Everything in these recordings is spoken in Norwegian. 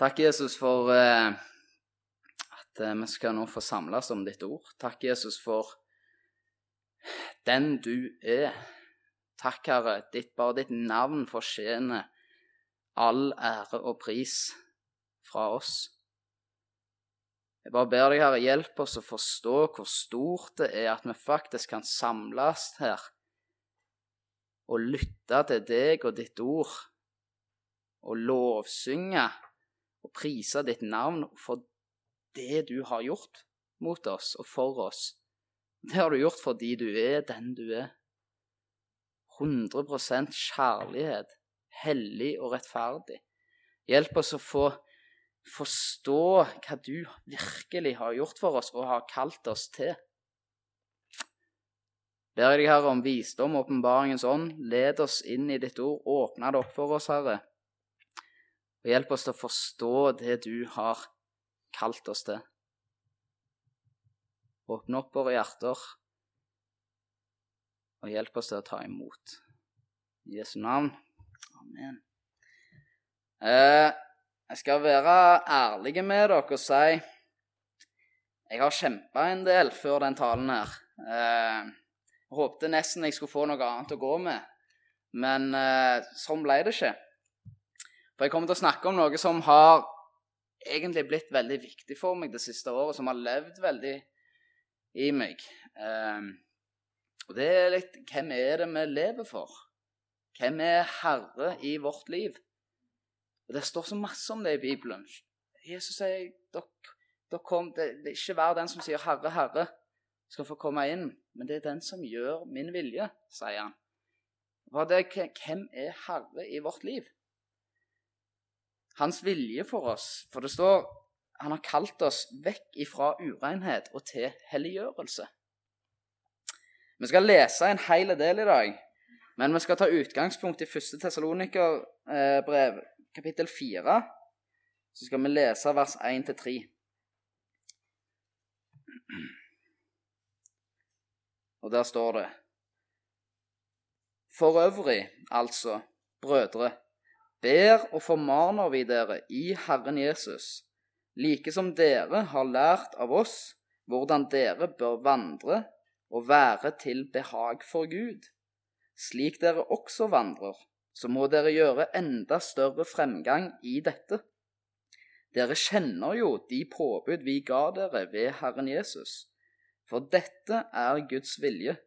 Takk, Jesus, for eh, at eh, vi skal nå få samles om ditt ord. Takk, Jesus, for den du er. Takk, Herre, ditt, bare ditt navn fortjener all ære og pris fra oss. Jeg bare ber deg, Herre, hjelp oss å forstå hvor stort det er at vi faktisk kan samles her og lytte til deg og ditt ord, og lovsynge og prise ditt navn for det du har gjort mot oss og for oss. Det har du gjort fordi du er den du er. 100% kjærlighet, hellig og rettferdig. Hjelp oss å få forstå hva du virkelig har gjort for oss og har kalt oss til. Ber jeg deg, Herre, om visdom åpenbaringens ånd. Led oss inn i ditt ord. Åpne det opp for oss, Herre. Og hjelp oss til å forstå det du har kalt oss til. Åpne opp våre hjerter, og hjelp oss til å ta imot. I Jesu navn. Amen. Eh, jeg skal være ærlig med dere og si jeg har kjempa en del før den talen her. Eh, håpte nesten jeg skulle få noe annet å gå med, men eh, sånn ble det ikke. For jeg kommer til å snakke om noe som har egentlig blitt veldig viktig for meg det siste året, som har levd veldig i meg. Um, og det er litt Hvem er det vi lever for? Hvem er herre i vårt liv? Og Det står så masse om det i Bibelen. Jesus sier dere, det, det er ikke hver den som sier 'Herre, Herre', skal få komme inn, men det er den som gjør min vilje, sier han. Hva det, hvem er herre i vårt liv? Hans vilje for oss. For det står han har kalt oss vekk ifra urenhet og til helliggjørelse. Vi skal lese en hel del i dag, men vi skal ta utgangspunkt i 1. Tessalonikerbrev, kapittel 4. Så skal vi lese vers 1-3. Og der står det For øvrig, altså, brødre, ber og formaner vi dere i Herren Jesus, like som dere har lært av oss hvordan dere bør vandre og være til behag for Gud. Slik dere også vandrer, så må dere gjøre enda større fremgang i dette. Dere kjenner jo de påbud vi ga dere ved Herren Jesus, for dette er Guds vilje,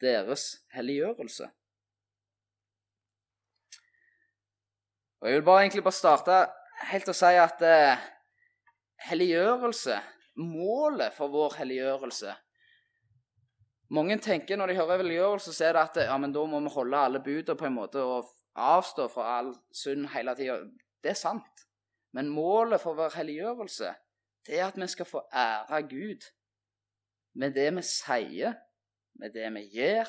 deres helliggjørelse. Og Jeg vil bare egentlig bare starte helt å si at eh, helliggjørelse, målet for vår helliggjørelse Mange tenker når de hører helliggjørelse, så er det at ja, men da må vi holde alle budene på en måte og avstå fra all synd hele tida. Det er sant. Men målet for vår helliggjørelse det er at vi skal få ære Gud med det vi sier, med det vi gjør,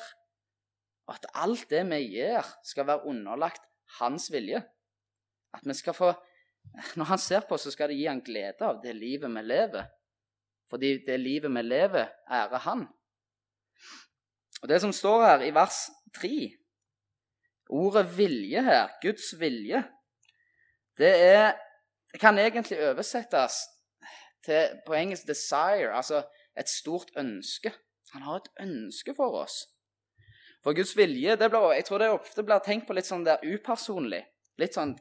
og at alt det vi gjør, skal være underlagt Hans vilje. At vi skal få Når han ser på oss, så skal det gi han glede av det livet vi lever. Fordi det livet vi lever, ærer han. Og Det som står her i vers 3 Ordet vilje her, Guds vilje, det, er, det kan egentlig oversettes til på engelsk 'desire', altså et stort ønske. Han har et ønske for oss. For Guds vilje det blir, Jeg tror det ofte blir tenkt på litt sånn der upersonlig. Litt sånn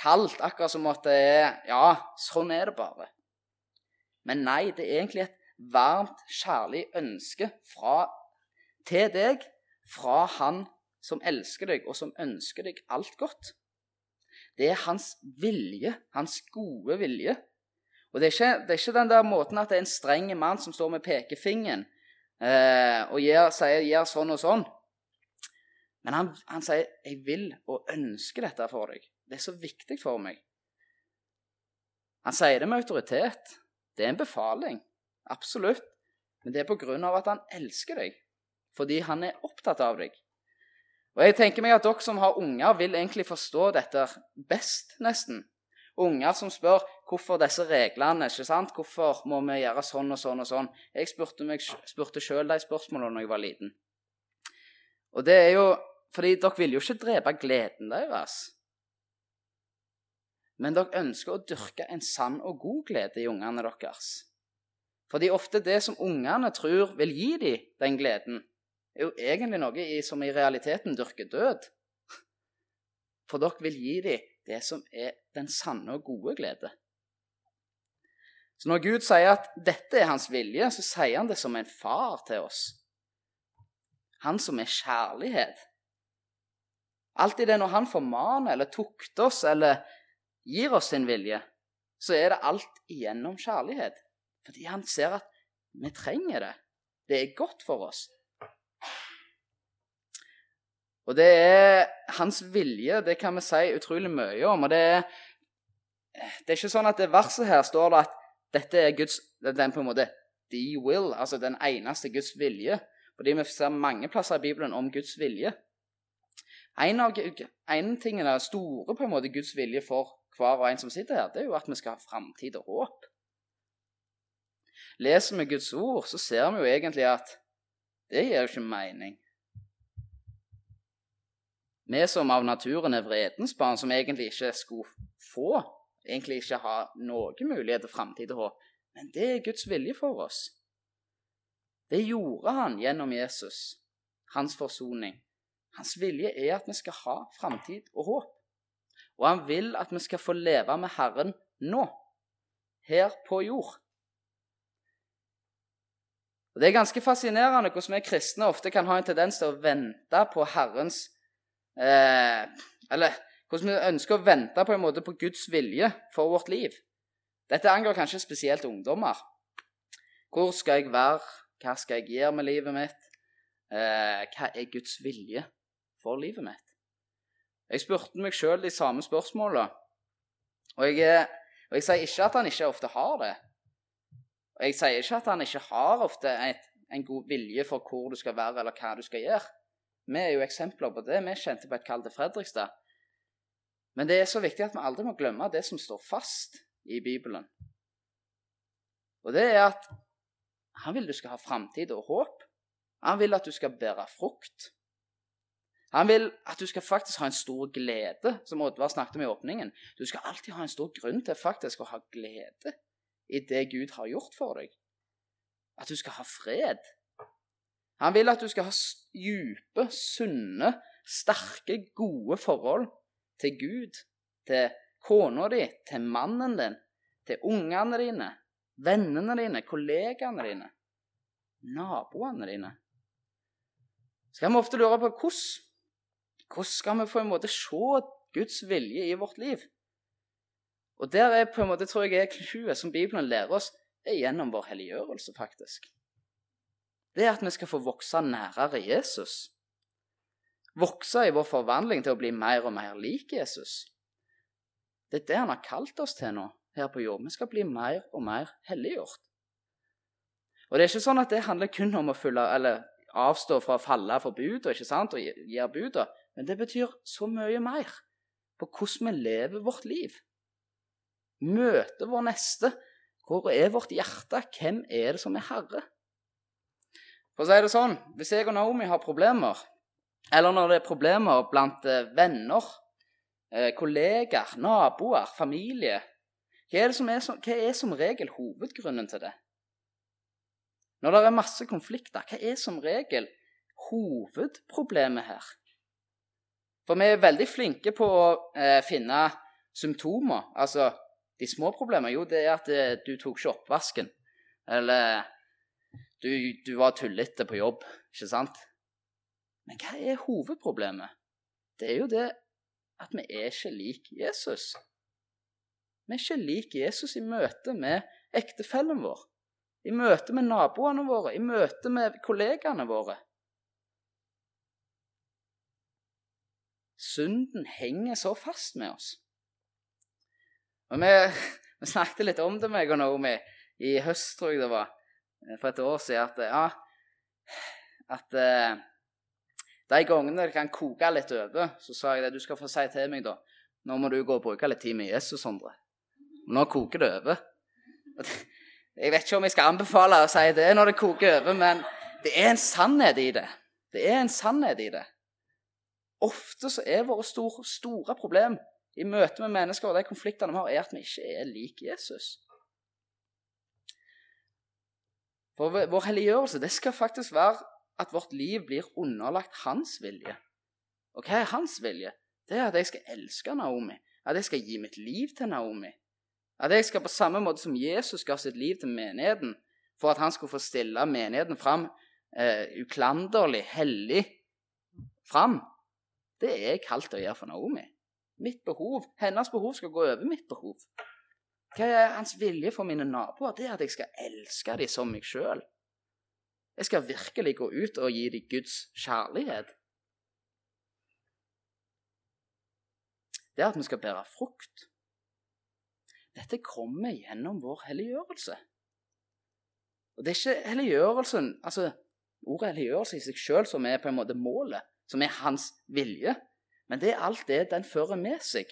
kaldt, akkurat som at det er Ja, sånn er det bare. Men nei, det er egentlig et varmt, kjærlig ønske fra, til deg fra Han som elsker deg, og som ønsker deg alt godt. Det er hans vilje, hans gode vilje. Og det er ikke, det er ikke den der måten at det er en streng mann som står med pekefingeren eh, og gir, sier 'gjør sånn og sånn'. Men han, han sier 'jeg vil og ønsker dette for deg'. Det er så viktig for meg. Han sier det med autoritet. Det er en befaling. Absolutt. Men det er på grunn av at han elsker deg. Fordi han er opptatt av deg. Og jeg tenker meg at dere som har unger, vil egentlig forstå dette best, nesten. Unger som spør hvorfor disse reglene. ikke sant? Hvorfor må vi gjøre sånn og sånn og sånn? Jeg spurte, meg, sjøl de spørsmålene da jeg var liten. Og det er jo fordi dere vil jo ikke drepe gleden deres. Men dere ønsker å dyrke en sann og god glede i ungene deres. Fordi ofte det som ungene tror vil gi dem den gleden, er jo egentlig noe i, som i realiteten dyrker død. For dere vil gi dem det som er den sanne og gode glede. Så når Gud sier at dette er hans vilje, så sier han det som en far til oss. Han som er kjærlighet. Alltid det når han formaner eller tukter oss eller gir oss sin vilje, så er det alt igjennom kjærlighet. Fordi han ser at vi trenger det. Det er godt for oss. Og det er hans vilje, det kan vi si utrolig mye om. Og det er, det er ikke sånn at det verset her står det at dette er Guds den på en måte the will, altså den eneste Guds vilje. Fordi vi ser mange plasser i Bibelen om Guds vilje. En av en tingene store på en måte Guds vilje for hver og en som sitter her, det er jo at vi skal ha framtid og håp. Leser vi Guds ord, så ser vi jo egentlig at det gir jo ikke mening. Vi som av naturen er vredens barn, som egentlig ikke skulle få, egentlig ikke ha noen mulighet til framtid og håp, men det er Guds vilje for oss. Det gjorde han gjennom Jesus, hans forsoning. Hans vilje er at vi skal ha framtid og håp. Og han vil at vi skal få leve med Herren nå, her på jord. Og Det er ganske fascinerende hvordan vi kristne ofte kan ha en tendens til å vente på Herrens eh, Eller hvordan vi ønsker å vente på en måte på Guds vilje for vårt liv. Dette angår kanskje spesielt ungdommer. Hvor skal jeg være? Hva skal jeg gjøre med livet mitt? Eh, hva er Guds vilje for livet mitt? Jeg spurte meg sjøl de samme spørsmåla. Og, jeg, og jeg sier ikke at han ikke ofte har det. Og Jeg sier ikke at han ikke har ofte et, en god vilje for hvor du skal være, eller hva du skal gjøre. Vi er jo eksempler på det. Vi kjente på et kall til Fredrikstad. Men det er så viktig at vi aldri må glemme det som står fast i Bibelen. Og det er at han vil du skal ha framtid og håp. Han vil at du skal bære frukt. Han vil at du skal faktisk ha en stor glede, som Oddvar snakket om i åpningen. Du skal alltid ha en stor grunn til faktisk å ha glede i det Gud har gjort for deg. At du skal ha fred. Han vil at du skal ha dype, sunne, sterke, gode forhold til Gud, til kona di, til mannen din, til ungene dine, vennene dine, kollegaene dine, naboene dine. Så kan vi ofte lure på hvordan. Hvordan skal vi på en måte se Guds vilje i vårt liv? Og der er på en måte, tror jeg er clouet som Bibelen lærer oss, er gjennom vår helliggjørelse, faktisk. Det er at vi skal få vokse nærere Jesus. Vokse i vår forvandling til å bli mer og mer lik Jesus. Det er det han har kalt oss til nå her på jord. Vi skal bli mer og mer helliggjort. Og det er ikke sånn at det handler kun om å følge, eller avstå fra å falle for buda og gjøre buda, men det betyr så mye mer på hvordan vi lever vårt liv møte vår neste. Hvor er vårt hjerte? Hvem er det som er herre? For å si det sånn, Hvis jeg og Naomi har problemer, eller når det er problemer blant eh, venner, eh, kollegaer, naboer, familie hva er, er som, hva er som regel hovedgrunnen til det? Når det er masse konflikter, hva er som regel hovedproblemet her? For vi er veldig flinke på å eh, finne symptomer. Altså de små problemene jo, det er at eh, du tok ikke oppvasken. Eller du, du var tullete på jobb, ikke sant? Men hva er hovedproblemet? Det er jo det at vi er ikke lik Jesus. Vi er ikke lik Jesus i møte med ektefellen vår, i møte med naboene våre, i møte med kollegaene våre. Synden henger så fast med oss. Og vi, vi, snakket litt om det, meg og Naomi, i høst, tror jeg det var, eh, for et år siden, at ja At uh, de gangene det kan koke litt over, så sa jeg det. Du skal få si til meg, da. Nå må du gå og bruke litt tid med Jesus, Sondre. Nå koker det over. Jeg vet ikke om jeg skal anbefale å si det når det koker over, men det er en sannhet i det. Det er en sannhet i det. Ofte så er våre store, store problem i møte med mennesker og de konfliktene vi har, er at vi ikke er lik Jesus. For vår helliggjørelse det skal faktisk være at vårt liv blir underlagt hans vilje. Og hva er hans vilje? Det er at jeg skal elske Naomi. At jeg skal gi mitt liv til Naomi. At jeg skal på samme måte som Jesus ga sitt liv til menigheten, for at han skulle få stille menigheten fram eh, uklanderlig, hellig fram. Det er jeg kalt til å gjøre for Naomi. Mitt behov, Hennes behov skal gå over mitt behov. Hva er hans vilje for mine naboer? Det er at jeg skal elske dem som meg sjøl. Jeg skal virkelig gå ut og gi dem Guds kjærlighet. Det er at vi skal bære frukt. Dette kommer gjennom vår helliggjørelse. Og det er ikke helliggjørelsen, altså ordet helliggjørelse i seg sjøl som er på en måte målet, som er hans vilje, men det er alt det den fører med seg.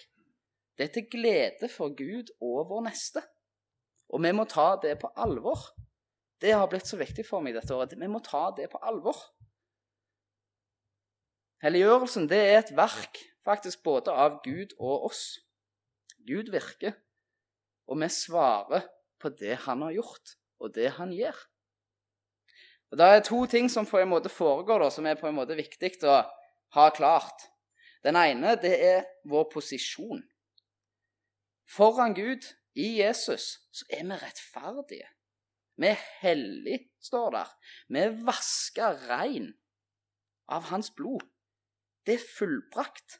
Det er til glede for Gud og vår neste. Og vi må ta det på alvor. Det har blitt så viktig for meg dette året. Vi må ta det på alvor. Helliggjørelsen det er et verk faktisk både av Gud og oss. Gud virker, og vi svarer på det han har gjort, og det han gjør. Og Det er to ting som på en måte foregår, da, som er på en måte viktig å ha klart. Den ene det er vår posisjon. Foran Gud, i Jesus, så er vi rettferdige. Vi er hellige, står der. Vi er vaska rein av hans blod. Det er fullbrakt.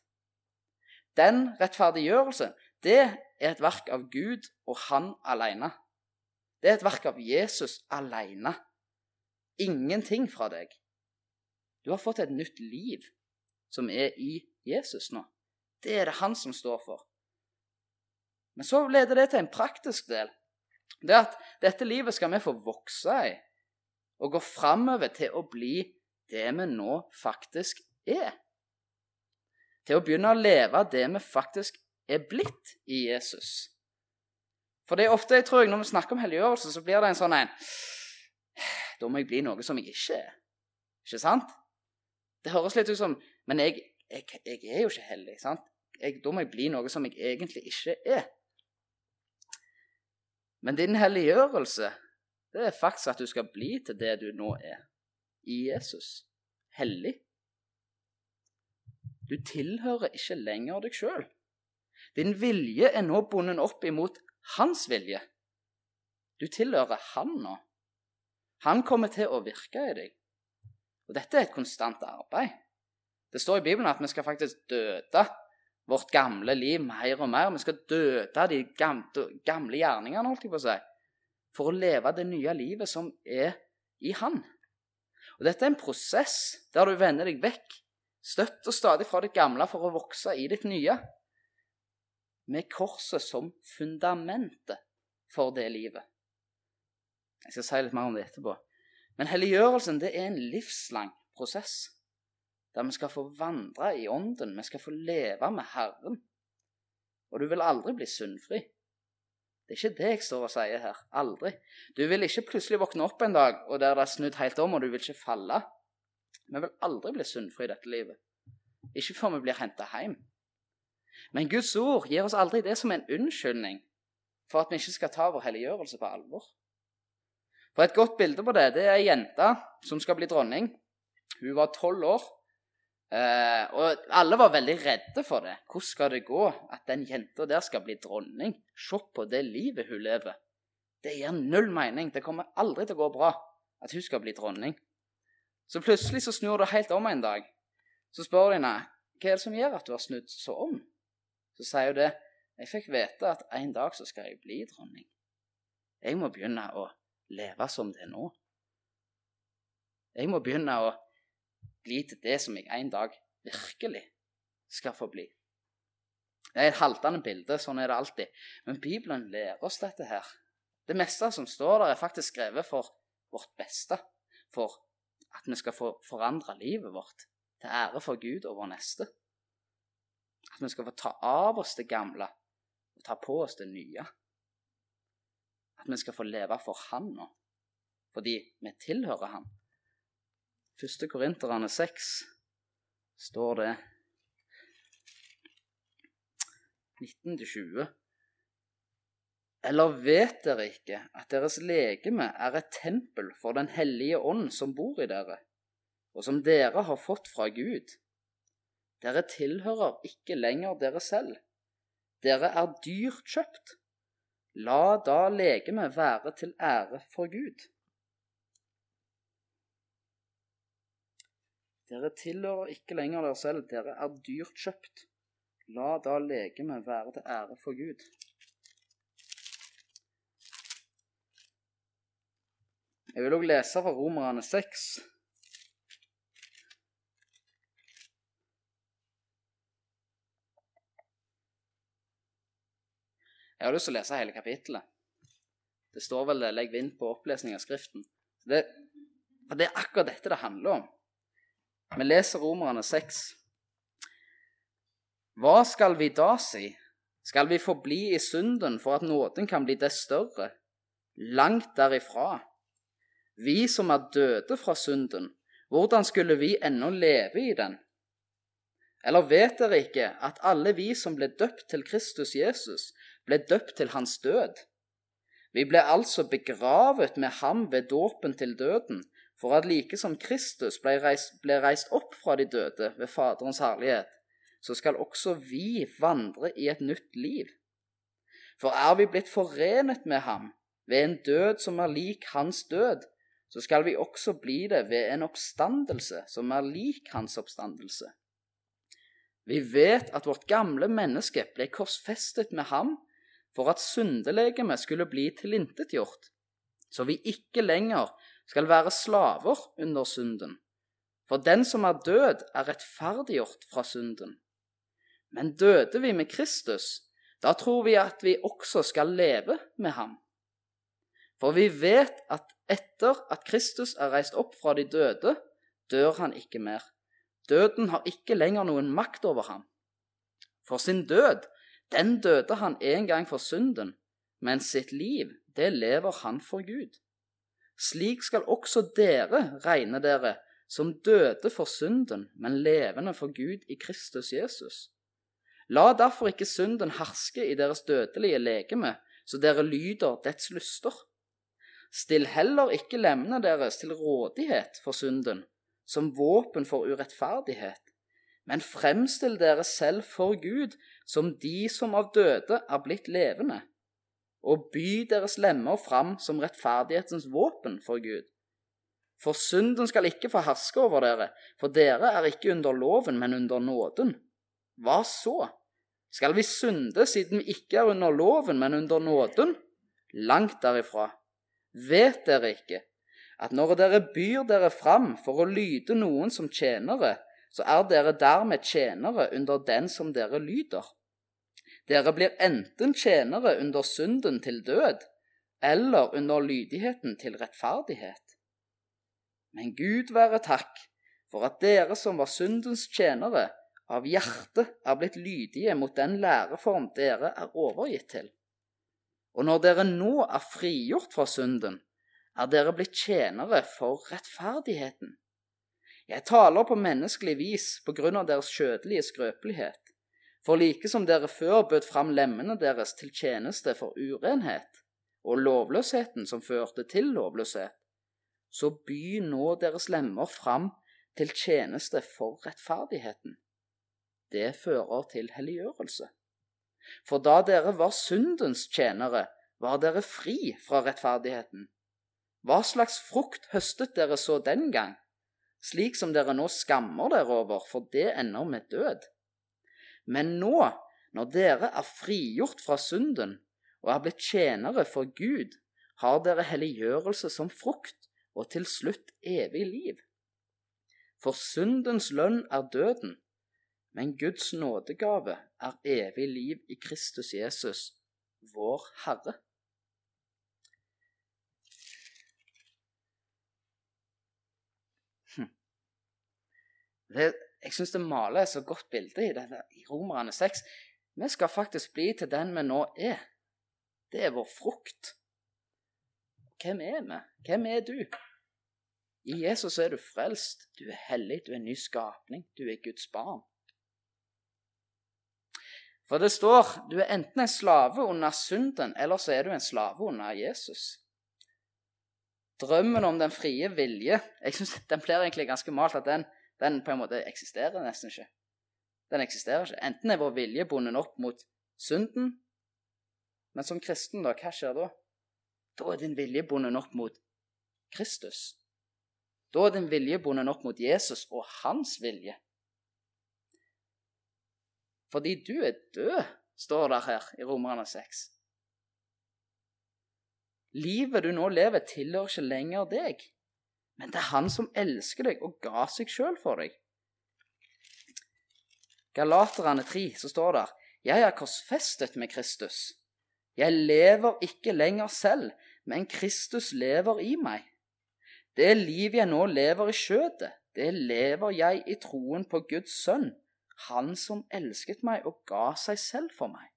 Den rettferdiggjørelse, det er et verk av Gud og han alene. Det er et verk av Jesus alene. Ingenting fra deg. Du har fått et nytt liv som er i Jesus nå. Det er det han som står for. Men så leder det til en praktisk del det at dette livet skal vi få vokse i og gå framover til å bli det vi nå faktisk er. Til å begynne å leve det vi faktisk er blitt i Jesus. For det er ofte, jeg tror jeg, når vi snakker om helliggjørelse, så blir det en sånn en Da må jeg bli noe som jeg ikke er. Ikke sant? Det høres litt ut som Men jeg, jeg, jeg er jo ikke hellig. sant? Jeg, da må jeg bli noe som jeg egentlig ikke er. Men din helliggjørelse, det er faktisk at du skal bli til det du nå er, i Jesus. Hellig. Du tilhører ikke lenger deg sjøl. Din vilje er nå bundet opp imot hans vilje. Du tilhører han nå. Han kommer til å virke i deg. Og dette er et konstant arbeid. Det står i Bibelen at vi skal faktisk døde vårt gamle liv mer og mer. Vi skal døde de gamle, gjerningene, holdt jeg på å si, for å leve det nye livet som er i Han. Og Dette er en prosess der du vender deg vekk støtt og stadig fra ditt gamle for å vokse i ditt nye. Med korset som fundamentet for det livet. Jeg skal si litt mer om det etterpå. Men helliggjørelsen det er en livslang prosess der vi skal få vandre i ånden, vi skal få leve med Herren. Og du vil aldri bli syndfri. Det er ikke det jeg står og sier her. Aldri. Du vil ikke plutselig våkne opp en dag og der det er snudd helt om, og du vil ikke falle. Vi vil aldri bli syndfri i dette livet. Ikke før vi blir henta hjem. Men Guds ord gir oss aldri det som en unnskyldning for at vi ikke skal ta vår helliggjørelse på alvor. For Et godt bilde på det det er ei jente som skal bli dronning. Hun var tolv år Uh, og alle var veldig redde for det. Hvordan skal det gå at den jenta der skal bli dronning? Se på det livet hun lever. Det gir null mening. Det kommer aldri til å gå bra at hun skal bli dronning. Så plutselig så snur det helt om en dag. Så spør de henne hva er det som gjør at du har snudd så om. Så sier hun det. Jeg fikk vite at en dag så skal jeg bli dronning. Jeg må begynne å leve som det er nå. Jeg må begynne å bli til det som jeg en dag virkelig skal få bli. Det er et haltende bilde, sånn er det alltid. Men Bibelen lærer oss dette her. Det meste som står der, er faktisk skrevet for vårt beste. For at vi skal få forandre livet vårt til ære for Gud og vår neste. At vi skal få ta av oss det gamle og ta på oss det nye. At vi skal få leve for Han nå, fordi vi tilhører Han. Første Korinterne 6 står det 19-20. Eller vet dere ikke at deres legeme er et tempel for Den hellige ånd som bor i dere, og som dere har fått fra Gud? Dere tilhører ikke lenger dere selv. Dere er dyrt kjøpt. La da legemet være til ære for Gud. Dere tilhører ikke lenger dere selv, dere er dyrt kjøpt. La da legemet være til ære for Gud. Jeg vil òg lese fra Romerne 6. Jeg har lyst til å lese hele kapittelet. Det står vel 'legg vind på opplesning av Skriften'. Det, det er akkurat dette det handler om. Vi leser Romerne 6. Hva skal vi da si? Skal vi forbli i synden for at nåden kan bli det større? Langt derifra. Vi som er døde fra synden, hvordan skulle vi ennå leve i den? Eller vet dere ikke at alle vi som ble døpt til Kristus Jesus, ble døpt til hans død? Vi ble altså begravet med ham ved dåpen til døden, for at like som Kristus ble reist, ble reist opp fra de døde ved Faderens herlighet, så skal også vi vandre i et nytt liv. For er vi blitt forenet med ham ved en død som er lik hans død, så skal vi også bli det ved en oppstandelse som er lik hans oppstandelse. Vi vet at vårt gamle menneske ble korsfestet med ham for at syndelegemet skulle bli tilintetgjort, så vi ikke lenger skal være slaver under synden. For den som er død, er rettferdiggjort fra synden. Men døde vi med Kristus, da tror vi at vi også skal leve med ham. For vi vet at etter at Kristus er reist opp fra de døde, dør han ikke mer. Døden har ikke lenger noen makt over ham. For sin død, den døde han en gang for synden, men sitt liv, det lever han for Gud. Slik skal også dere regne dere som døde for synden, men levende for Gud i Kristus Jesus. La derfor ikke synden herske i deres dødelige legeme, så dere lyder dets lyster. Still heller ikke lemmene deres til rådighet for synden, som våpen for urettferdighet, men fremstill dere selv for Gud som de som av døde er blitt levende og by deres lemmer fram som rettferdighetens våpen for Gud. For synden skal ikke få herske over dere, for dere er ikke under loven, men under nåden. Hva så? Skal vi synde siden vi ikke er under loven, men under nåden? Langt derifra. Vet dere ikke at når dere byr dere fram for å lyde noen som tjenere, så er dere dermed tjenere under den som dere lyder? Dere blir enten tjenere under synden til død eller under lydigheten til rettferdighet. Men Gud være takk for at dere som var syndens tjenere, av hjertet er blitt lydige mot den læreform dere er overgitt til. Og når dere nå er frigjort fra synden, er dere blitt tjenere for rettferdigheten. Jeg taler på menneskelig vis på grunn av deres kjødelige skrøpelighet. For like som dere før bød fram lemmene deres til tjeneste for urenhet, og lovløsheten som førte til lovløshet, så by nå deres lemmer fram til tjeneste for rettferdigheten. Det fører til helliggjørelse. For da dere var syndens tjenere, var dere fri fra rettferdigheten. Hva slags frukt høstet dere så den gang, slik som dere nå skammer dere over, for det ender med død? Men nå, når dere er frigjort fra synden og er blitt tjenere for Gud, har dere helliggjørelse som frukt og til slutt evig liv. For syndens lønn er døden, men Guds nådegave er evig liv i Kristus Jesus, vår Herre. Det jeg syns det maler så godt bilde i, denne, Romerne 6. Vi skal faktisk bli til den vi nå er. Det er vår frukt. Hvem er vi? Hvem er du? I Jesus er du frelst, du er hellig, du er en ny skapning, du er Guds barn. For det står du er enten en slave under synden, eller så er du en slave under Jesus. Drømmen om den frie vilje jeg synes Den blir egentlig ganske malt at den, den på en måte eksisterer nesten ikke. Den eksisterer ikke. Enten er vår vilje bundet opp mot synden, men som kristen, da, hva skjer da? Da er din vilje bundet opp mot Kristus. Da er din vilje bundet opp mot Jesus og hans vilje. Fordi du er død, står det her i Romerne 6. Livet du nå lever, tilhører ikke lenger deg, men det er Han som elsker deg og ga seg sjøl for deg. Galaterne 3, så står det Jeg er korsfestet med Kristus. Jeg lever ikke lenger selv, men Kristus lever i meg. Det livet jeg nå lever i skjødet, det lever jeg i troen på Guds sønn, han som elsket meg og ga seg selv for meg.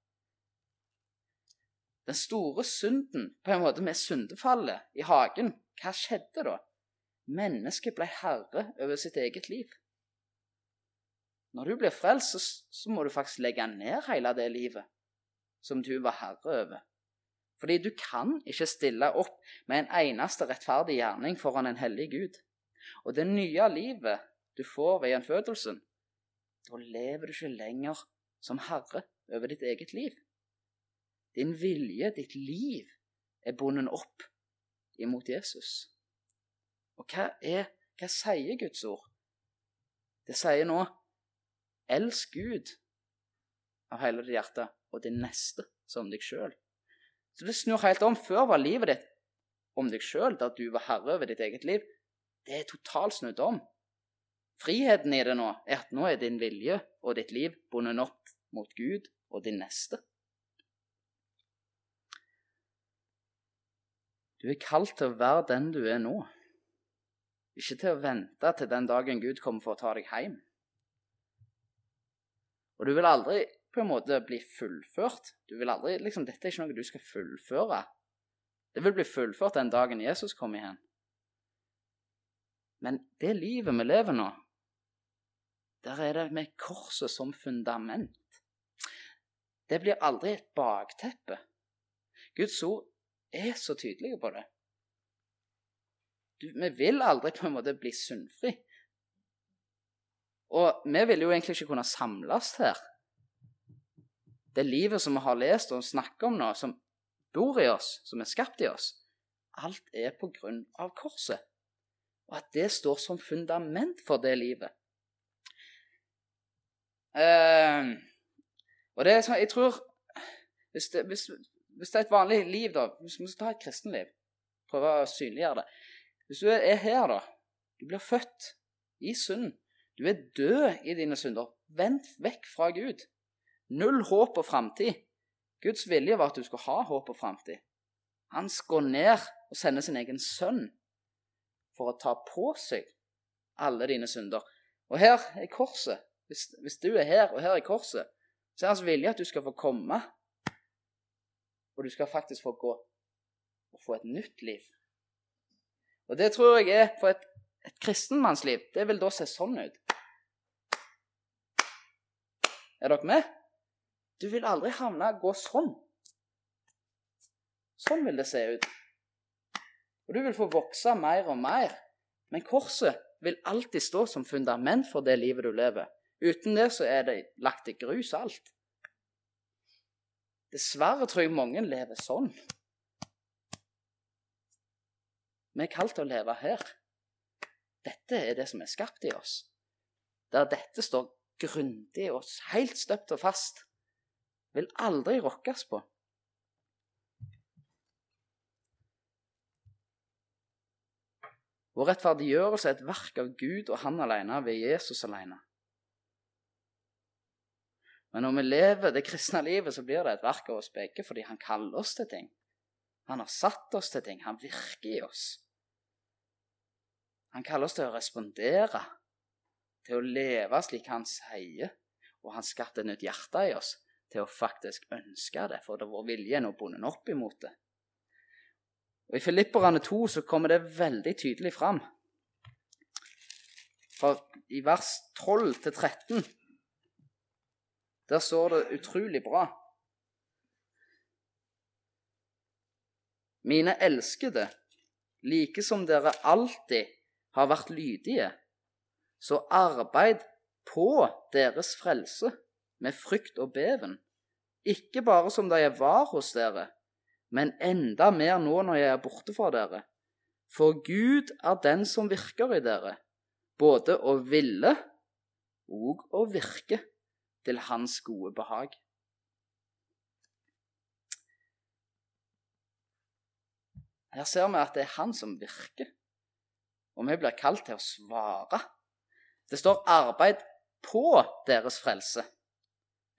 Den store synden, på en måte med syndefallet i hagen, hva skjedde da? Mennesket ble herre over sitt eget liv. Når du blir frelst, så, må du faktisk legge ned hele det livet som du var herre over. Fordi du kan ikke stille opp med en eneste rettferdig gjerning foran en hellig Gud. Og det nye livet du får ved gjenfødelsen, da lever du ikke lenger som herre over ditt eget liv. Din vilje, ditt liv, er bundet opp imot Jesus. Og hva, er, hva sier Guds ord? Det sier nå Elsk Gud av hele ditt hjerte og det neste som deg sjøl. Så det snur helt om. Før var livet ditt om deg sjøl, der du var herre over ditt eget liv. Det er totalt snudd om. Friheten i det nå er at nå er din vilje og ditt liv bundet opp mot Gud og din neste. Du er kalt til å være den du er nå, ikke til å vente til den dagen Gud kommer for å ta deg hjem. Og du vil aldri på en måte bli fullført. Du vil aldri, liksom, Dette er ikke noe du skal fullføre. Det vil bli fullført den dagen Jesus kommer igjen. Men det livet vi lever nå, der er det med korset som fundament. Det blir aldri et bakteppe. Guds ord er så tydelige på det. Vi vil aldri på en måte bli sunnfri. Og vi vil jo egentlig ikke kunne samles her. Det livet som vi har lest og snakket om nå, som bor i oss, som er skapt i oss, alt er på grunn av korset. Og at det står som fundament for det livet. Uh, og det er sånn, jeg tror hvis det, hvis, hvis det, er et vanlig liv, da Hvis vi skal ta et kristenliv, prøve å synliggjøre det Hvis du er her, da Du blir født i synd. Du er død i dine synder. Vent vekk fra Gud. Null håp og framtid. Guds vilje var at du skulle ha håp og framtid. Han går ned og sender sin egen sønn for å ta på seg alle dine synder. Og her er korset. Hvis, hvis du er her, og her er korset, så er hans vilje at du skal få komme. Og du skal faktisk få gå og få et nytt liv. Og det tror jeg er for et, et kristenmannsliv. Det vil da se sånn ut. Er dere med? Du vil aldri havne gå sånn. Sånn vil det se ut. Og du vil få vokse mer og mer. Men korset vil alltid stå som fundament for det livet du lever. Uten det så er det lagt i grus alt. Dessverre tror jeg mange lever sånn. Vi er kalt til å leve her. Dette er det som er skapt i oss. Der dette står grundig og helt støpt og fast. Vil aldri rokkes på. Vår rettferdiggjørelse er et verk av Gud og Han alene, ved Jesus alene. Men når vi lever det kristne livet, så blir det et verk av oss begge fordi Han kaller oss til ting. Han har satt oss til ting. Han virker i oss. Han kaller oss til å respondere til å leve slik han sier, og han skapte et nytt hjerte i oss til å faktisk ønske det, for det vår vilje er nå bundet opp imot det. Og I Filipperne 2 så kommer det veldig tydelig fram. For I vers 12-13 Der står det utrolig bra. Mine elskede, like som dere alltid har vært lydige, så arbeid på deres frelse med frykt og beven, ikke bare som da jeg var hos dere, men enda mer nå når jeg er borte fra dere. For Gud er den som virker i dere, både å ville og å virke til Hans gode behag. Her ser vi at det er Han som virker, og vi blir kalt til å svare. Det står 'arbeid på deres frelse'.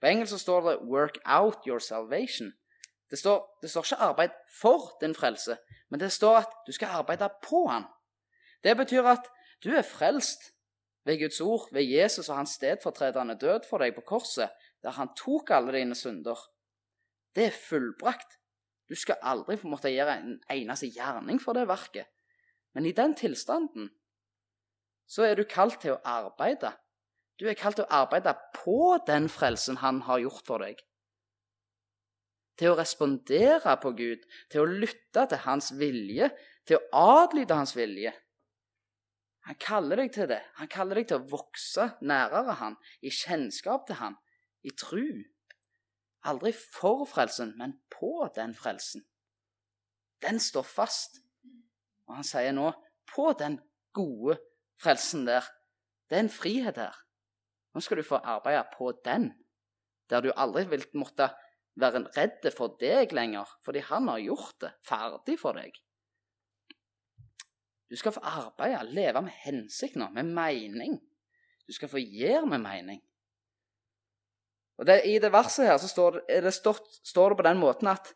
På engelsk står det 'work out your salvation'. Det står, det står, ikke 'arbeid for din frelse', men det står at du skal arbeide på han. Det betyr at du er frelst ved Guds ord, ved Jesus og hans stedfortredende død for deg på korset, der han tok alle dine synder. Det er fullbrakt. Du skal aldri få måtte gjøre en eneste gjerning for det verket. Men i den tilstanden så er du kalt til å arbeide. Du er kalt til å arbeide på den frelsen han har gjort for deg til å respondere på Gud, til å lytte til hans vilje, til å adlyde hans vilje. Han kaller deg til det. Han kaller deg til å vokse nærere han, i kjennskap til han, i tru. Aldri for frelsen, men på den frelsen. Den står fast. Og han sier nå på den gode frelsen der. Det er en frihet her. Nå skal du få arbeide på den, der du aldri vil måtte være redd for deg lenger, fordi han har gjort det ferdig for deg. Du skal få arbeide, leve med hensikt nå, med mening. Du skal få gjøre med mening. Og det, I det verset her så står det, det, stått, står det på den måten at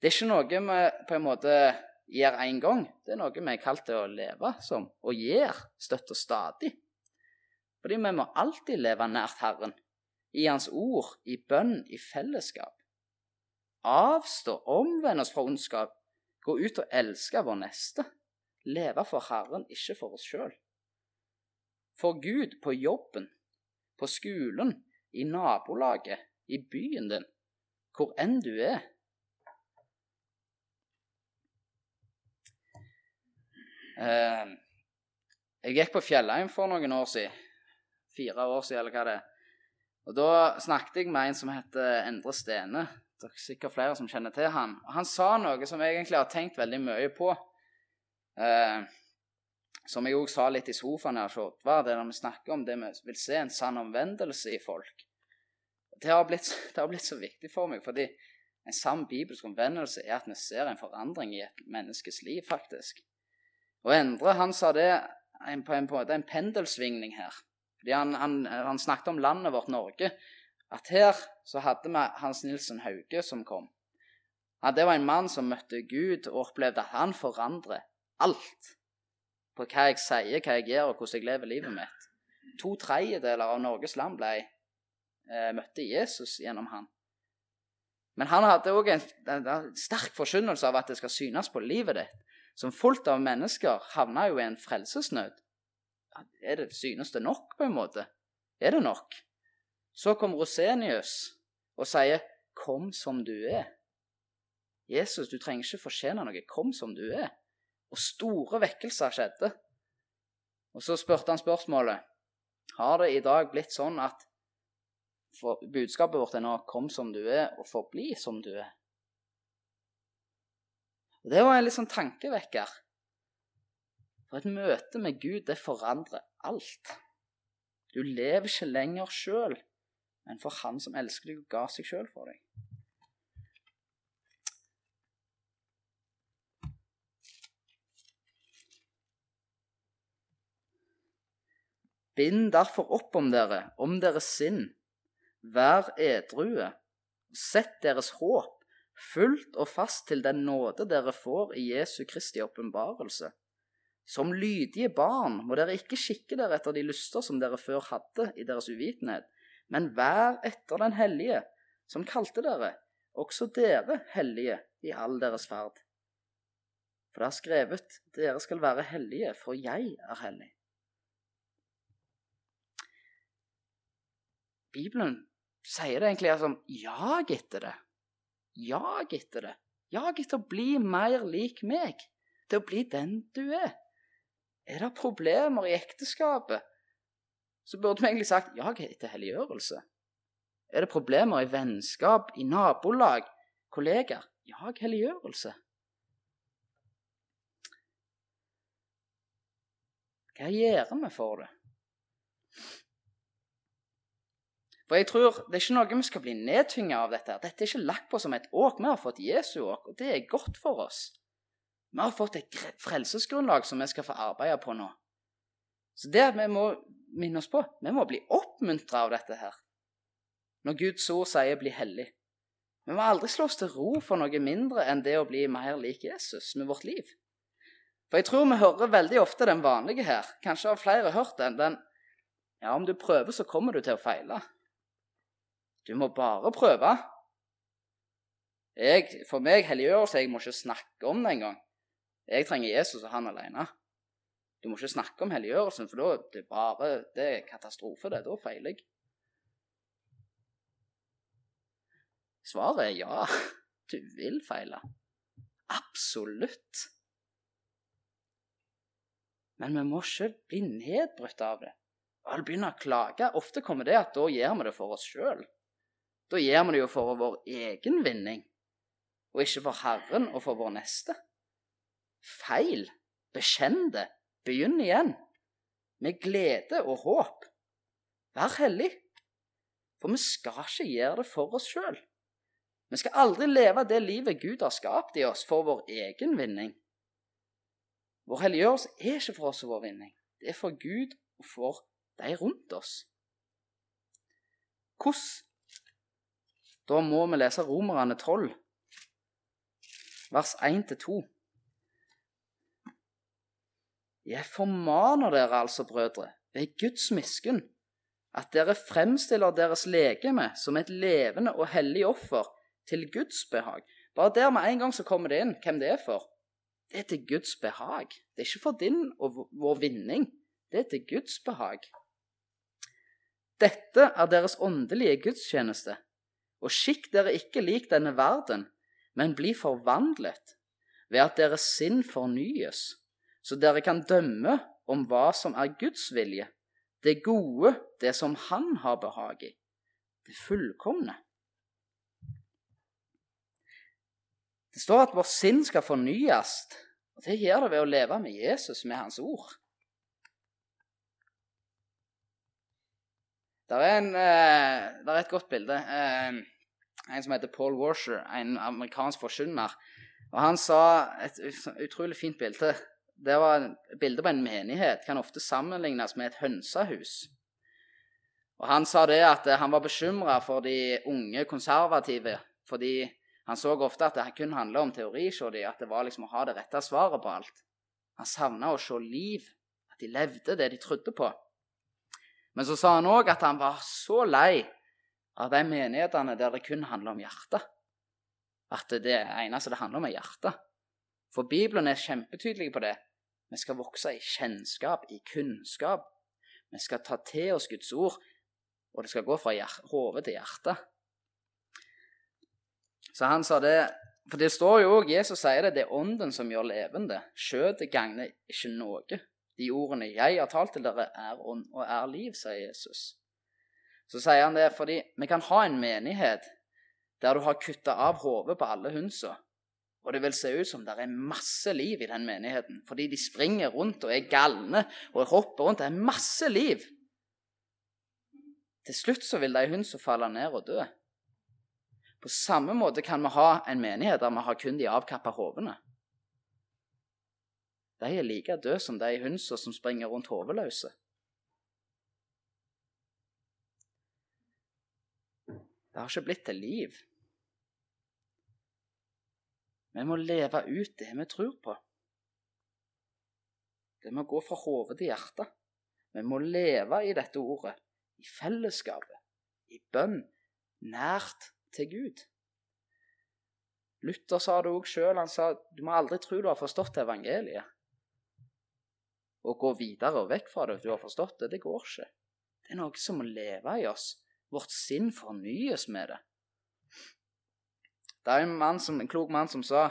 det er ikke noe vi på en måte gjør én gang. Det er noe vi er kalt til å leve som, og gjør støtt og stadig. Fordi vi må alltid leve nært Herren, i Hans ord, i bønn, i fellesskap avstå, omvende oss fra ondskap, gå ut og elske vår neste, leve for Herren, ikke for oss sjøl. For Gud på jobben, på skolen, i nabolaget, i byen din, hvor enn du er. Eh, jeg gikk på Fjellheim for noen år siden. Fire år siden, eller hva det er. Og Da snakket jeg med en som heter Endre Stene, det er sikkert flere som kjenner til han. Han sa noe som jeg egentlig har tenkt veldig mye på. Eh, som jeg òg sa litt i sofaen her, var det når vi snakker om det vi vil se en sann omvendelse i folk. Det har, blitt, det har blitt så viktig for meg, fordi en sann bibelsk omvendelse er at vi ser en forandring i et menneskes liv, faktisk. Og Endre han sa det på en, på en pendelsvingning her. Fordi han, han, han snakket om landet vårt Norge at her så hadde vi Hans Nilsen Hauge som kom. Ja, det var en mann som møtte Gud og opplevde at han forandrer alt på hva jeg sier, hva jeg gjør, og hvordan jeg lever livet mitt. To tredjedeler av Norges land ble eh, møtte Jesus gjennom han. Men han hadde òg en, en, en, sterk forkynnelse av at det skal synes på livet ditt. Som fullt av mennesker havna jo i en frelsesnød. Er det, synes det nok, på en måte? Er det nok? Så kom Rosenius og sier, 'Kom som du er'. Jesus, du trenger ikke fortjene noe. Kom som du er. Og store vekkelser skjedde. Og så spurte han spørsmålet har det i dag blitt sånn at budskapet vårt er nå 'kom som du er, og forbli som du er'. Og Det var en litt sånn tankevekker. For et møte med Gud, det forandrer alt. Du lever ikke lenger sjøl men for Han som elsker deg og ga seg sjøl for deg. Bind derfor opp om dere, om deres sinn. Vær edrue. Sett deres håp fullt og fast til den nåde dere får i Jesu Kristi åpenbarelse. Som lydige barn må dere ikke skikke dere etter de lyster som dere før hadde i deres uvitenhet, men vær etter den hellige, som kalte dere, også dere hellige i all deres ferd. For det er skrevet, dere skal være hellige, for jeg er hellig. Bibelen sier det egentlig som jag etter det. Jag etter det. Jag etter å bli mer lik meg. Til å bli den du er. Er det problemer i ekteskapet, så burde vi egentlig sagt jag etter helliggjørelse. Er det problemer i vennskap, i nabolag, kollegaer? Jag helliggjørelse. Hva gjør vi for det? For jeg tror Det er ikke noe vi skal bli nedtynga av dette. Dette er ikke lagt på som et åk. Vi har fått Jesu åk, og det er godt for oss. Vi har fått et frelsesgrunnlag som vi skal få arbeide på nå. Så det vi må minne oss på, vi må bli oppmuntra av dette her. Når Guds ord sier 'bli hellig'. Vi må aldri slå oss til ro for noe mindre enn det å bli mer lik Jesus med vårt liv. For jeg tror vi hører veldig ofte den vanlige her, kanskje har flere hørt den, den Ja, om du prøver, så kommer du til å feile. Du må bare prøve. Jeg, for meg helliggjørelse, jeg må ikke snakke om det engang. Jeg trenger Jesus og han alene. Du må ikke snakke om helliggjørelsen, for da det er bare, det er katastrofe. det, Da feiler jeg. Svaret er ja. Du vil feile. Absolutt. Men vi må ikke bli nedbrutt av det. Og begynne å klage. Ofte kommer det at da gjør vi det for oss sjøl. Da gjør vi det jo for vår egen vinning, og ikke for Herren og for vår neste. Feil. Bekjenn det. Begynn igjen. Med glede og håp. Vær hellig. For vi skal ikke gjøre det for oss sjøl. Vi skal aldri leve det livet Gud har skapt i oss for vår egen vinning. Vår helliggjørelse er ikke for oss og vår vinning. Det er for Gud og for de rundt oss. Hvordan da må vi lese Romerne 12, vers 1-2. Jeg formaner dere altså, brødre, ved Guds miskunn, at dere fremstiller deres legeme som et levende og hellig offer til Guds behag. Bare der med en gang så kommer det inn hvem det er for. Det er til Guds behag. Det er ikke for din og vår vinning. Det er til Guds behag. Dette er deres åndelige gudstjeneste og skikk dere ikke lik denne verden, men bli forvandlet ved at deres sinn fornyes, så dere kan dømme om hva som er Guds vilje, det gode, det som Han har behag i, det fullkomne. Det står at vår sinn skal fornyes, og det gjør det ved å leve med Jesus, med Hans ord. Det er, en, uh, der er et godt bilde. Uh, en som heter Paul Washer, en amerikansk forkynner. Og Han sa et utrolig fint bilde. Det var et bilde på en menighet. Kan ofte sammenlignes med et hønsehus. Og Han sa det at han var bekymra for de unge konservative. Fordi han så ofte at det kun handla om teori, at det var liksom å ha det rette svaret på alt. Han savna å se liv, at de levde det de trodde på. Men så sa han òg at han var så lei av de menighetene der det kun handler om hjertet. At det eneste det handler om, er hjertet. For Bibelen er kjempetydelig på det. Vi skal vokse i kjennskap, i kunnskap. Vi skal ta til oss Guds ord, og det skal gå fra hodet til hjertet. Så han sa det For det står jo òg, Jesus sier det, det er ånden som gjør levende. Skjøtet gagner ikke noe. De ordene jeg har talt til dere, er ånd og er liv, sier Jesus. Så sier han det fordi vi kan ha en menighet der du har kutta av hodet på alle hundsa, og det vil se ut som det er masse liv i den menigheten, fordi de springer rundt og er galne og hopper rundt. Det er masse liv. Til slutt så vil de hundsa falle ned og dø. På samme måte kan vi ha en menighet der vi har kun de avkappa hodene de er like døde som de hundsa som springer rundt hodeløse. Det har ikke blitt til liv. Vi må leve ut det vi tror på. Det må gå fra hode til hjerte. Vi må leve i dette ordet, i fellesskapet, i bønn, nært til Gud. Luther sa det òg sjøl. Han sa du må aldri tro du har forstått evangeliet å gå videre og vekk fra det. Du har forstått det. Det går ikke. Det er noe som må leve i oss Vårt sinn fornyes med det. Det er en, mann som, en klok mann som sa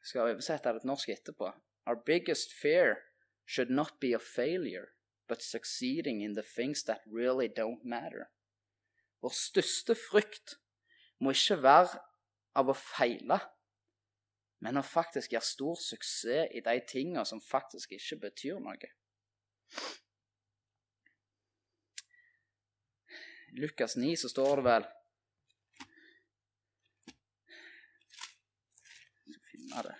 Jeg skal oversette det til norsk etterpå. Our biggest fear should not be of failure, but succeeding in the things that really don't matter. Vår største frykt må ikke være av å feile, men å faktisk gjøre stor suksess i de tingene som faktisk ikke betyr noe. Lukas 9 så står det vel skal finne det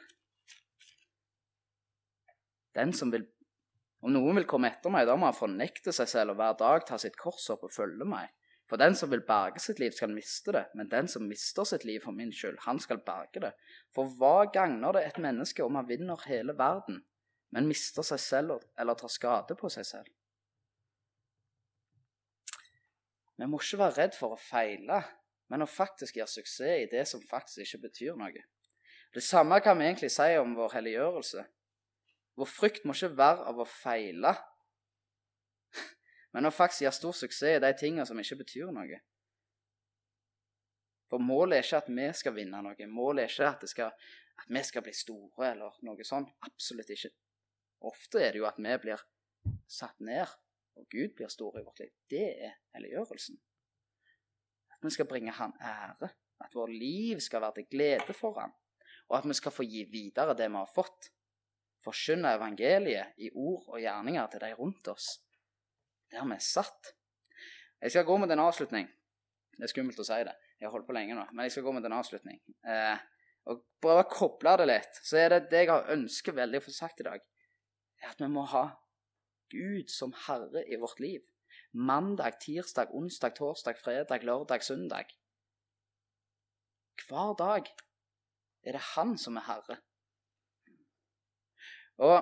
Den som vil Om noen vil komme etter meg, da må han fornekte seg selv og hver dag ta sitt kors opp og følge meg. For den som vil berge sitt liv, skal miste det, men den som mister sitt liv for min skyld, han skal berge det. For hva gagner det et menneske om han vinner hele verden, men mister seg selv eller tar skade på seg selv? Vi må ikke være redd for å feile, men å faktisk gjøre suksess i det som faktisk ikke betyr noe. Det samme kan vi egentlig si om vår helliggjørelse. Vår frykt må ikke være av å feile, men å faktisk gjøre stor suksess i de tingene som ikke betyr noe. For målet er ikke at vi skal vinne noe. Målet er ikke at, skal, at vi skal bli store eller noe sånt. Absolutt ikke. Ofte er det jo at vi blir satt ned, og Gud blir stor i vårt liv. Det er helliggjørelsen. At vi skal bringe Han ære. At vårt liv skal være til glede for Han. Og at vi skal få gi videre det vi har fått. Forkynne evangeliet i ord og gjerninger til de rundt oss der vi satt. Jeg skal gå med en avslutning. Det er skummelt å si det. Jeg har holdt på lenge nå. Men jeg skal gå med en avslutning. Eh, og prøve å koble det litt. Så er det det jeg har ønsket veldig å få sagt i dag, er at vi må ha Gud som Herre i vårt liv. Mandag, tirsdag, onsdag, torsdag, fredag, lørdag, søndag. Hver dag er det Han som er Herre. Og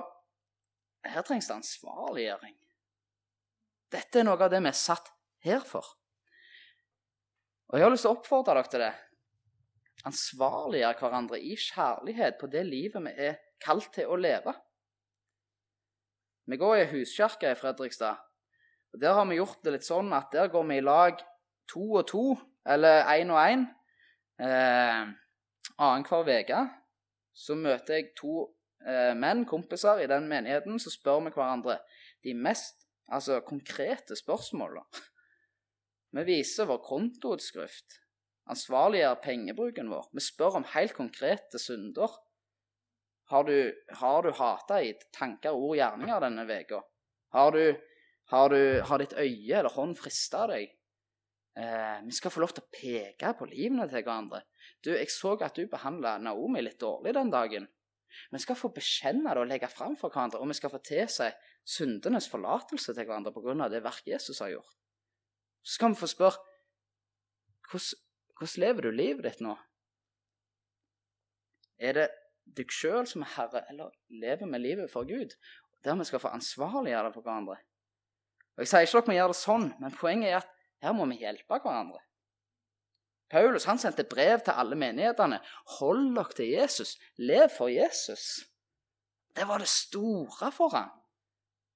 her trengs det ansvarliggjøring. Dette er noe av det vi er satt her for. Og jeg har lyst til å oppfordre dere til det. Ansvarliggjøre hverandre i kjærlighet på det livet vi er kalt til å leve. Vi går i huskirka i Fredrikstad. og Der har vi gjort det litt sånn at der går vi i lag to og to, eller én og én. Eh, Annenhver uke så møter jeg to eh, menn, kompiser, i den menigheten, så spør vi hverandre de mest Altså konkrete spørsmål. da. Vi viser vår kontoutskrift, ansvarliggjør pengebruken vår. Vi spør om helt konkrete synder. Har du, har du hata i tanker, ord, gjerninger denne uka? Har, har, har ditt øye eller hånd frista deg? Eh, vi skal få lov til å peke på livene til hverandre. Du, Jeg så at du behandla Naomi litt dårlig den dagen. Vi skal få bekjenne det og legge fram for hverandre, og vi skal få tilsi syndenes forlatelse til hverandre pga. det verk Jesus har gjort. Så skal vi få spørre hvordan, hvordan lever du livet ditt nå? Er det deg sjøl som er herre, eller lever vi livet for Gud? Der vi skal få ansvarliggjøre det for hverandre. Og Jeg sier ikke at vi gjør det sånn, men poenget er at her må vi hjelpe hverandre. Paulus han sendte brev til alle menighetene. Hold dere til Jesus. Lev for Jesus. Det var det store for ham.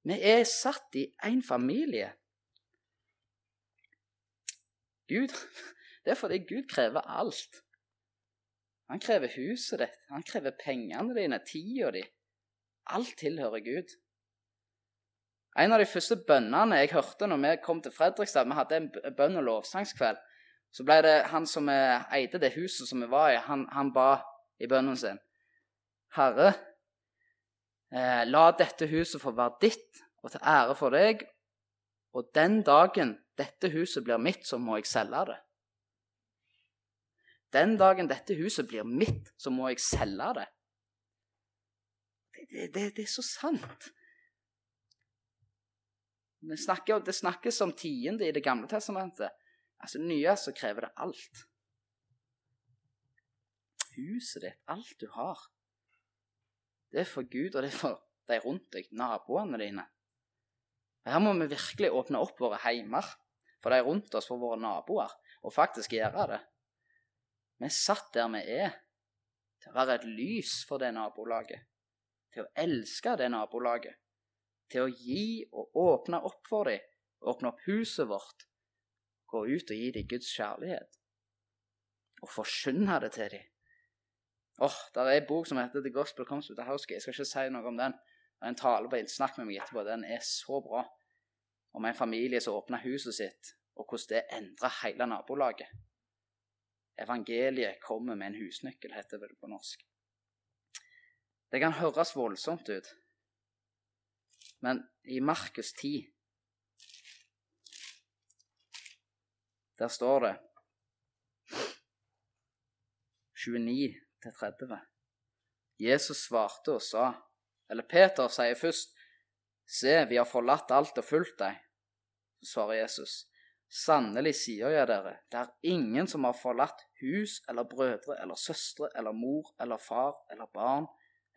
Vi er satt i én familie. Gud, Det er fordi Gud krever alt. Han krever huset ditt, han krever pengene dine, tida di. Alt tilhører Gud. En av de første bønnene jeg hørte når vi kom til Fredrikstad Vi hadde en bønn- og lovsangskveld. Så ble det han som eide det huset som vi var i, han, han ba i bønnen sin. Herre, Eh, la dette huset få være ditt og til ære for deg. Og den dagen dette huset blir mitt, så må jeg selge det. Den dagen dette huset blir mitt, så må jeg selge det. Det, det, det, det er så sant. Det, snakker, det snakkes om tiende i Det gamle testamentet. Altså nye så krever det alt. Huset ditt, alt du har. Det er for Gud, og det er for de rundt deg, naboene dine. Her må vi virkelig åpne opp våre heimer for de rundt oss, for våre naboer, og faktisk gjøre det. Vi er satt der vi er, til å være et lys for det nabolaget. Til å elske det nabolaget. Til å gi og åpne opp for dem. Åpne opp huset vårt. gå ut og gi dem Guds kjærlighet. Og forkynne det til dem. Åh, oh, Der er en bok som heter The Gospel Comes with the House Jeg skal ikke si noe om den. Det er en tale på Snakk med meg etterpå. Den er så bra. Om en familie som åpna huset sitt, og hvordan det endra hele nabolaget. Evangeliet kommer med en husnøkkel, heter det på norsk. Det kan høres voldsomt ut, men i Markus 10 Der står det 29-30. Jesus svarte og sa Eller Peter sier først, Se, vi har forlatt alt og fulgt deg. Så svarer Jesus, Sannelig sier jeg dere, det er ingen som har forlatt hus eller brødre eller søstre eller mor eller far eller barn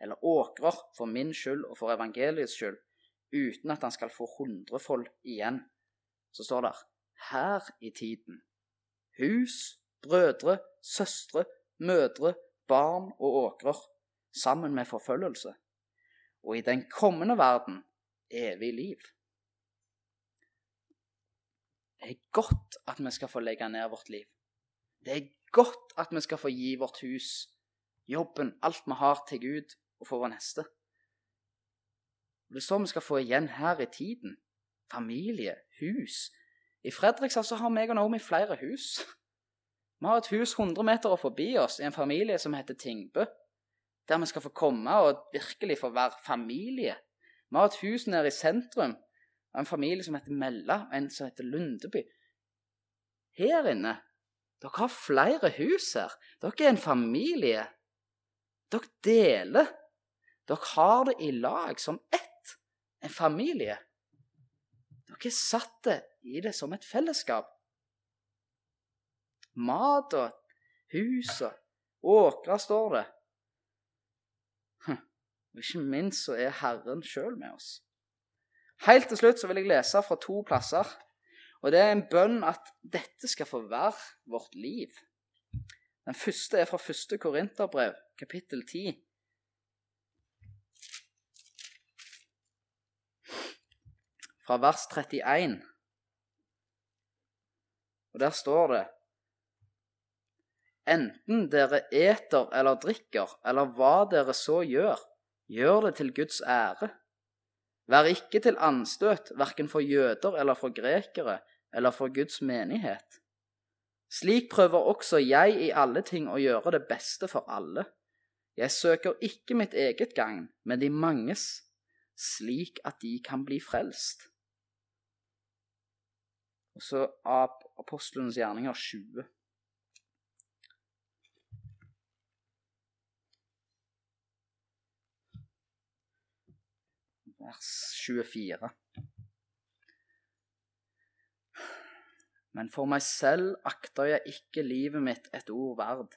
eller åkrer for min skyld og for evangeliets skyld, uten at han skal få hundrefold igjen. Så står det her i tiden. Hus, brødre, søstre, mødre, barn og åkrer, sammen med forfølgelse. Og i den kommende verden evig liv. Det er godt at vi skal få legge ned vårt liv. Det er godt at vi skal få gi vårt hus, jobben, alt vi har, til Gud og for vår neste. Det står vi skal få igjen her i tiden. Familie, hus. I Fredrikstad så har meg og Naomi flere hus. Vi har et hus 100 meter forbi oss i en familie som heter Tingbø, der vi skal få komme og virkelig få være familie. Vi har et hus nede i sentrum av en familie som heter Mella, og en som heter Lundeby. Her inne Dere har flere hus her. Dere er en familie. Dere deler. Dere har det i lag som ett. En familie. Dere er satt i det som et fellesskap. Mat og hus og åkre, står det. Hm. Og ikke minst så er Herren sjøl med oss. Helt til slutt så vil jeg lese fra to plasser. Og det er en bønn at dette skal få være vårt liv. Den første er fra første Korinterbrev, kapittel 10. Fra vers 31. Og der står det Enten dere eter eller drikker, eller hva dere så gjør, gjør det til Guds ære. Vær ikke til anstøt verken for jøder eller for grekere eller for Guds menighet. Slik prøver også jeg i alle ting å gjøre det beste for alle. Jeg søker ikke mitt eget gagn, men de manges, slik at de kan bli frelst. Og så av Apostelens gjerninger 20. vers 24. Men for meg selv akter jeg ikke livet mitt et ord verd,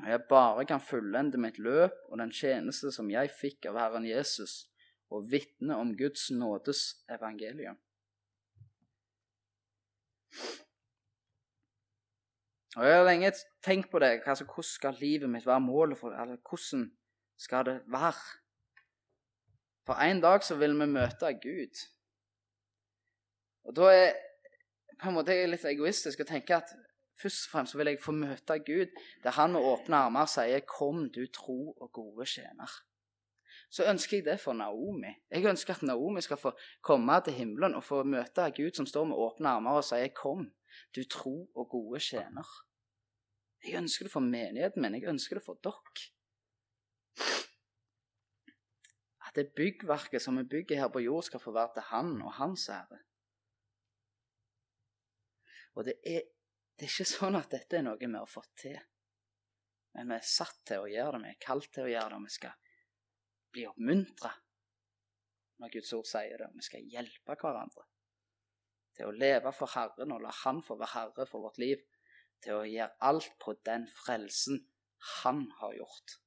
når jeg bare kan fullende mitt løp og den tjeneste som jeg fikk av Herren Jesus, og vitne om Guds nådes evangelium. Og Jeg har lenge tenkt på det. Altså, hvordan skal livet mitt være målet for det? Eller hvordan skal det være? For en dag så vil vi møte Gud. Og da er på en måte litt egoistisk å tenke at først og fremst vil jeg få møte Gud, der han med åpne armer sier 'Kom, du tro og gode tjener'. Så ønsker jeg det for Naomi. Jeg ønsker at Naomi skal få komme til himmelen og få møte Gud som står med åpne armer og sier 'Kom, du tro og gode tjener'. Jeg ønsker det for menigheten min. Jeg ønsker det for dere at det byggverket som vi bygger her på jord, skal få være til Han og Hans ære. Og det er, det er ikke sånn at dette er noe vi har fått til. Men vi er satt til å gjøre det, vi er kalt til å gjøre det, og vi skal bli oppmuntra når Guds ord sier det. Vi skal hjelpe hverandre til å leve for Herren og la Han få være herre for vårt liv. Til å gjøre alt på den frelsen Han har gjort.